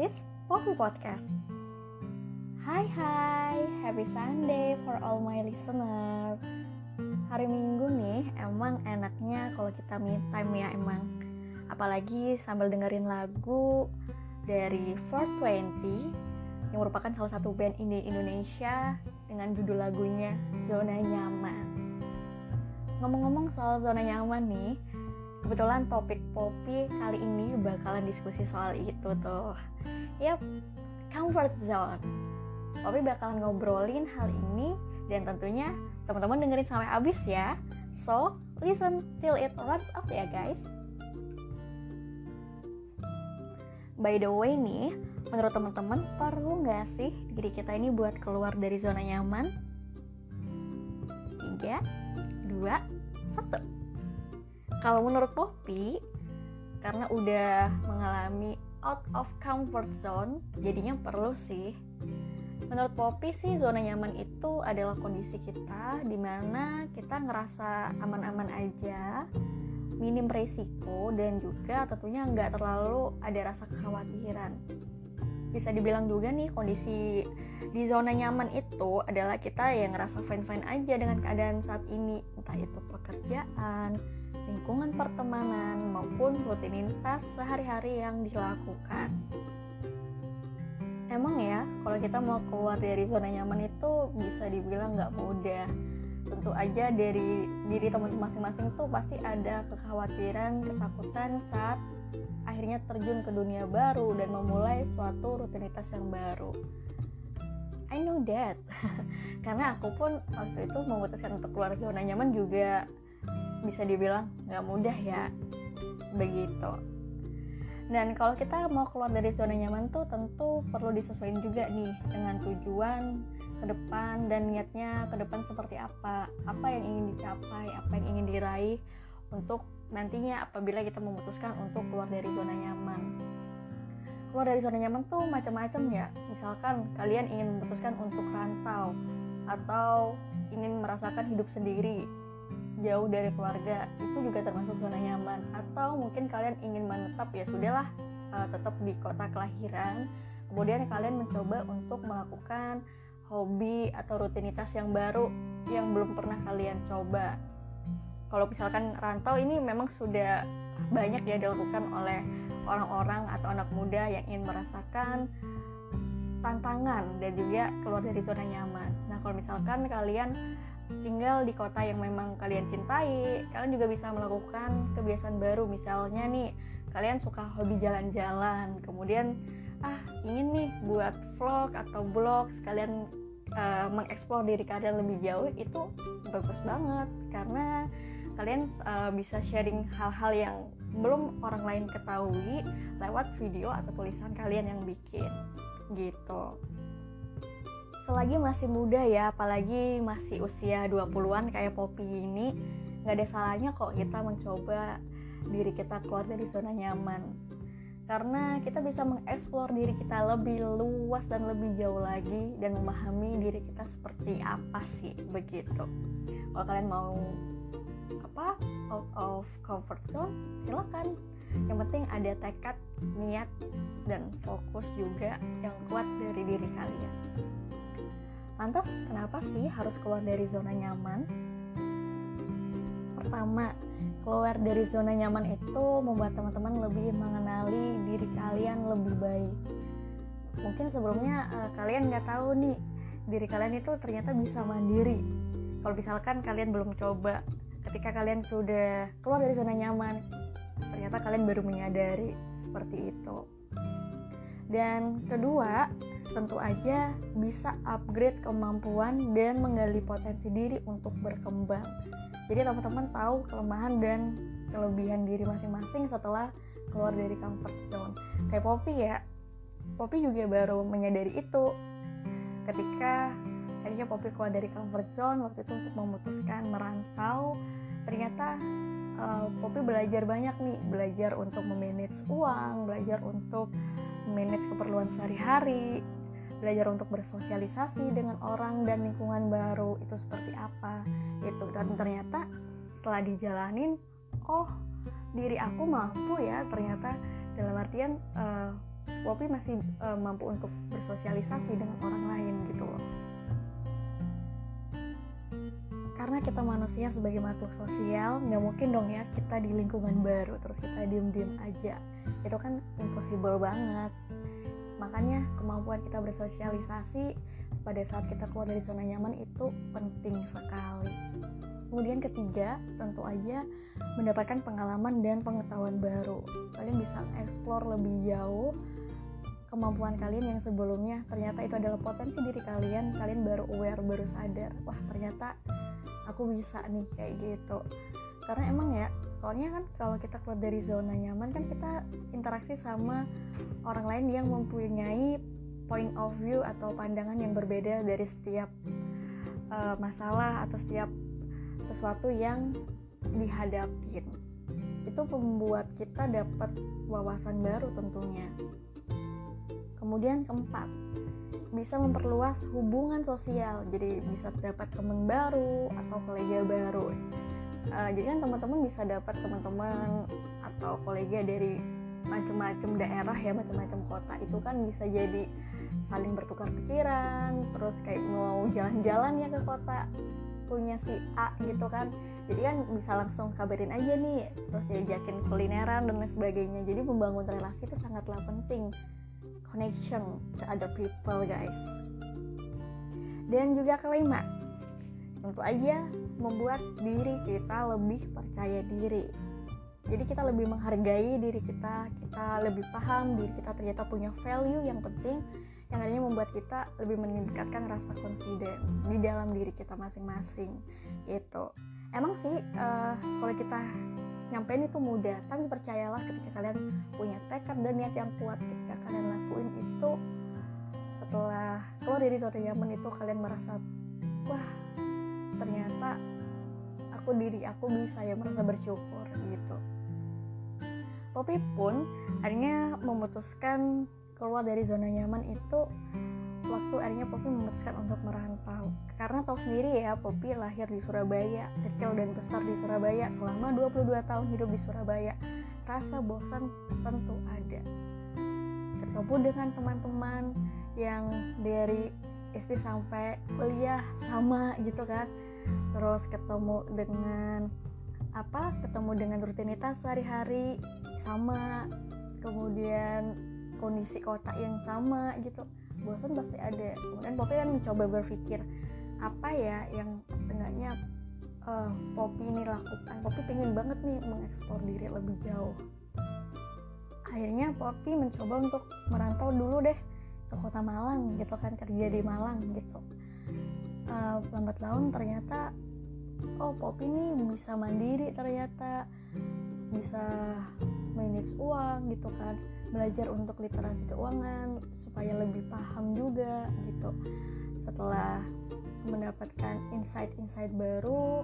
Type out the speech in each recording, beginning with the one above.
Is Poppy Podcast. Hai hai, happy Sunday for all my listener. Hari Minggu nih, emang enaknya kalau kita me time ya emang. Apalagi sambil dengerin lagu dari 420 yang merupakan salah satu band indie Indonesia dengan judul lagunya Zona Nyaman. Ngomong-ngomong soal zona nyaman nih, kebetulan topik Poppy kali ini bakalan diskusi soal itu tuh. Yap, comfort zone. Poppy bakalan ngobrolin hal ini dan tentunya teman-teman dengerin sampai habis ya. So, listen till it runs up ya guys. By the way nih, menurut teman-teman perlu nggak sih diri kita ini buat keluar dari zona nyaman? 3, 2, 1 kalau menurut Poppy karena udah mengalami out of comfort zone jadinya perlu sih. Menurut Poppy sih zona nyaman itu adalah kondisi kita di mana kita ngerasa aman-aman aja minim resiko dan juga tentunya nggak terlalu ada rasa kekhawatiran. Bisa dibilang juga nih kondisi di zona nyaman itu adalah kita yang ngerasa fine-fine aja dengan keadaan saat ini. Entah itu pekerjaan, lingkungan pertemanan maupun rutinitas sehari-hari yang dilakukan. Emang ya, kalau kita mau keluar dari zona nyaman itu bisa dibilang nggak mudah. Tentu aja dari diri teman-teman masing-masing tuh pasti ada kekhawatiran, ketakutan saat akhirnya terjun ke dunia baru dan memulai suatu rutinitas yang baru. I know that, karena aku pun waktu itu memutuskan untuk keluar zona nyaman juga bisa dibilang nggak mudah ya. Begitu. Dan kalau kita mau keluar dari zona nyaman tuh tentu perlu disesuaikan juga nih dengan tujuan ke depan dan niatnya ke depan seperti apa. Apa yang ingin dicapai apa yang ingin diraih untuk nantinya apabila kita memutuskan untuk keluar dari zona nyaman. Keluar dari zona nyaman tuh macam-macam ya. Misalkan kalian ingin memutuskan untuk rantau atau ingin merasakan hidup sendiri jauh dari keluarga itu juga termasuk zona nyaman. Atau mungkin kalian ingin menetap ya sudahlah uh, tetap di kota kelahiran. Kemudian kalian mencoba untuk melakukan hobi atau rutinitas yang baru yang belum pernah kalian coba. Kalau misalkan rantau ini memang sudah banyak ya dilakukan oleh orang-orang atau anak muda yang ingin merasakan tantangan dan juga keluar dari zona nyaman. Nah, kalau misalkan kalian tinggal di kota yang memang kalian cintai, kalian juga bisa melakukan kebiasaan baru. Misalnya nih, kalian suka hobi jalan-jalan, kemudian ah ingin nih buat vlog atau blog, sekalian uh, mengeksplor diri kalian lebih jauh, itu bagus banget karena kalian uh, bisa sharing hal-hal yang belum orang lain ketahui lewat video atau tulisan kalian yang bikin gitu selagi masih muda ya apalagi masih usia 20-an kayak Poppy ini nggak ada salahnya kok kita mencoba diri kita keluar dari zona nyaman. Karena kita bisa mengeksplor diri kita lebih luas dan lebih jauh lagi dan memahami diri kita seperti apa sih begitu. Kalau kalian mau apa out of comfort zone silakan. Yang penting ada tekad niat dan fokus juga yang kuat dari diri kalian Lantas, kenapa sih harus keluar dari zona nyaman? Pertama, keluar dari zona nyaman itu membuat teman-teman lebih mengenali diri kalian lebih baik. Mungkin sebelumnya uh, kalian nggak tahu nih, diri kalian itu ternyata bisa mandiri. Kalau misalkan kalian belum coba, ketika kalian sudah keluar dari zona nyaman, ternyata kalian baru menyadari seperti itu. Dan kedua, tentu aja bisa upgrade kemampuan dan menggali potensi diri untuk berkembang. Jadi teman-teman tahu kelemahan dan kelebihan diri masing-masing setelah keluar dari comfort zone. Kayak Poppy ya, Poppy juga baru menyadari itu ketika akhirnya Poppy keluar dari comfort zone waktu itu untuk memutuskan merantau. Ternyata uh, Poppy belajar banyak nih, belajar untuk memanage uang, belajar untuk manage keperluan sehari-hari, belajar untuk bersosialisasi dengan orang dan lingkungan baru itu seperti apa itu dan ternyata setelah dijalanin oh diri aku mampu ya ternyata. Dalam artian uh, Poppy masih uh, mampu untuk bersosialisasi dengan orang lain gitu loh. Karena kita manusia sebagai makhluk sosial nggak mungkin dong ya kita di lingkungan baru terus kita diem-diem aja. Itu kan impossible banget makanya kemampuan kita bersosialisasi pada saat kita keluar dari zona nyaman itu penting sekali. Kemudian ketiga tentu aja mendapatkan pengalaman dan pengetahuan baru. Kalian bisa explore lebih jauh kemampuan kalian yang sebelumnya. Ternyata itu adalah potensi diri kalian. Kalian baru aware baru sadar wah ternyata aku bisa nih kayak gitu. Karena emang ya soalnya kan kalau kita keluar dari zona nyaman kan kita interaksi sama orang lain yang mempunyai point of view atau pandangan yang berbeda dari setiap uh, masalah atau setiap sesuatu yang dihadapin. Itu membuat kita dapat wawasan baru tentunya. Kemudian keempat bisa memperluas hubungan sosial. Jadi bisa dapat teman baru atau kolega baru uh, jadi kan teman-teman bisa dapat teman-teman atau kolega dari macam-macam daerah ya macam-macam kota. Itu kan bisa jadi saling bertukar pikiran terus kayak mau jalan-jalan ya ke kota punya si A gitu kan. Jadi kan bisa langsung kabarin aja nih terus diajakin kulineran dan lain sebagainya. Jadi membangun relasi itu sangatlah penting. Connection to other people guys. Dan juga kelima tentu aja membuat diri kita lebih percaya diri. Jadi kita lebih menghargai diri kita kita lebih paham diri kita ternyata punya value yang penting yang akhirnya membuat kita lebih meningkatkan rasa confident di dalam diri kita masing-masing itu emang sih uh, kalau kita nyampein itu mudah tapi percayalah ketika kalian punya tekad dan niat yang kuat ketika kalian lakuin itu setelah keluar dari zona nyaman itu kalian merasa wah ternyata aku diri aku bisa ya merasa bersyukur gitu. Poppy pun akhirnya memutuskan keluar dari zona nyaman itu waktu akhirnya Poppy memutuskan untuk merantau. Karena tahu sendiri ya Poppy lahir di Surabaya kecil dan besar di Surabaya selama 22 tahun hidup di Surabaya. Rasa bosan tentu ada. Ketemu dengan teman-teman yang dari SD sampai kuliah sama gitu kan terus ketemu dengan apa ketemu dengan rutinitas sehari-hari sama. Kemudian kondisi kota yang sama gitu. Bosan pasti ada. Kemudian Poppy kan mencoba berpikir apa ya yang seenggaknya uh, Poppy ini lakukan? Poppy pengen banget nih mengeksplor diri lebih jauh. Akhirnya Poppy mencoba untuk merantau dulu deh ke kota Malang gitu kan kerja di Malang gitu uh, lambat laun ternyata oh Poppy ini bisa mandiri ternyata. Bisa manage uang gitu kan. Belajar untuk literasi keuangan supaya lebih paham juga gitu. Setelah mendapatkan insight-insight baru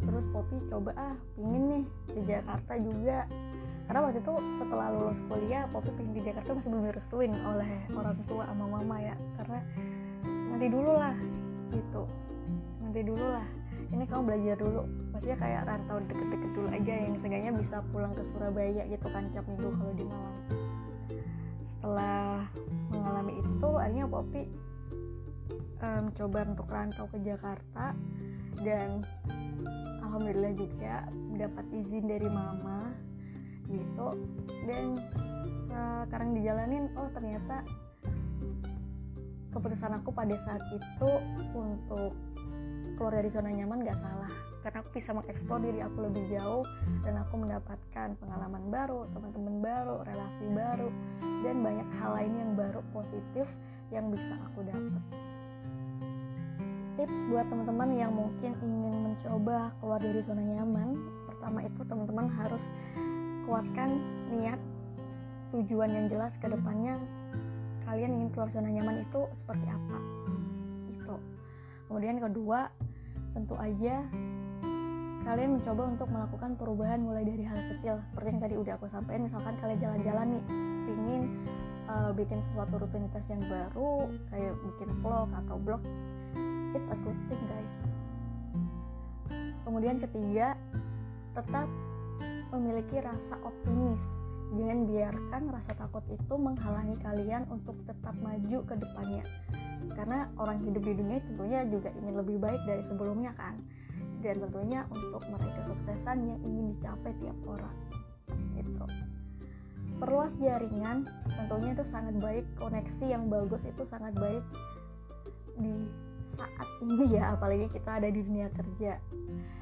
terus Poppy coba ah pingin nih di Jakarta juga. Karena waktu itu setelah lulus kuliah Poppy pingin di Jakarta masih belum direstuin oleh orang tua sama mama ya. Karena nanti dulu lah gitu. Nanti dulu lah. Ini kamu belajar dulu. Maksudnya kayak rantau deket-deket dulu aja yang seenggaknya bisa pulang ke Surabaya gitu kan tiap minggu kalau di Malang. Setelah mengalami itu akhirnya Poppy um, coba untuk rantau ke Jakarta dan alhamdulillah juga dapat izin dari mama gitu. Dan sekarang dijalanin oh ternyata keputusan aku pada saat itu untuk keluar dari zona nyaman gak salah karena aku bisa mengeksplor diri aku lebih jauh dan aku mendapatkan pengalaman baru, teman-teman baru, relasi baru dan banyak hal lain yang baru positif yang bisa aku dapat. Tips buat teman-teman yang mungkin ingin mencoba keluar dari zona nyaman, pertama itu teman-teman harus kuatkan niat tujuan yang jelas ke depannya kalian ingin keluar zona nyaman itu seperti apa? Itu kemudian kedua tentu aja kalian mencoba untuk melakukan perubahan mulai dari hal kecil. Seperti yang tadi udah aku sampaikan misalkan kalian jalan-jalan nih pingin uh, bikin sesuatu rutinitas yang baru kayak bikin vlog atau blog it's a good thing guys. Kemudian ketiga tetap memiliki rasa optimis jangan biarkan rasa takut itu menghalangi kalian untuk tetap maju ke depannya. Karena orang hidup di dunia tentunya juga ingin lebih baik dari sebelumnya kan? Dan tentunya untuk meraih kesuksesan yang ingin dicapai tiap orang itu perluas jaringan tentunya itu sangat baik. Koneksi yang bagus itu sangat baik di saat ini ya apalagi kita ada di dunia kerja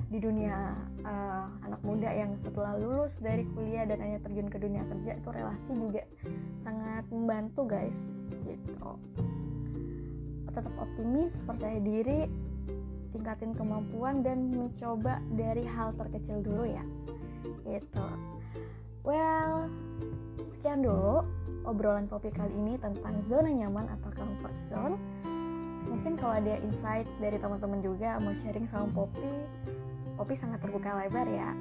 di dunia uh, anak muda yang setelah lulus dari kuliah dan hanya terjun ke dunia kerja itu relasi juga sangat membantu guys gitu. Tetap optimis percaya diri tingkatin kemampuan dan mencoba dari hal terkecil dulu ya gitu. Well sekian dulu obrolan topik kali ini tentang zona nyaman atau comfort zone mungkin kalau ada insight dari teman-teman juga mau sharing sama Poppy Poppy sangat terbuka lebar ya.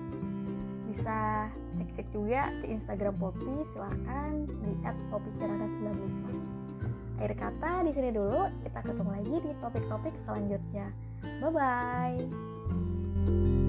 Bisa cek-cek juga ke Instagram Poppy silahkan di @poppykirana95 akhir kata di sini dulu. Kita ketemu lagi di topik-topik selanjutnya. Bye bye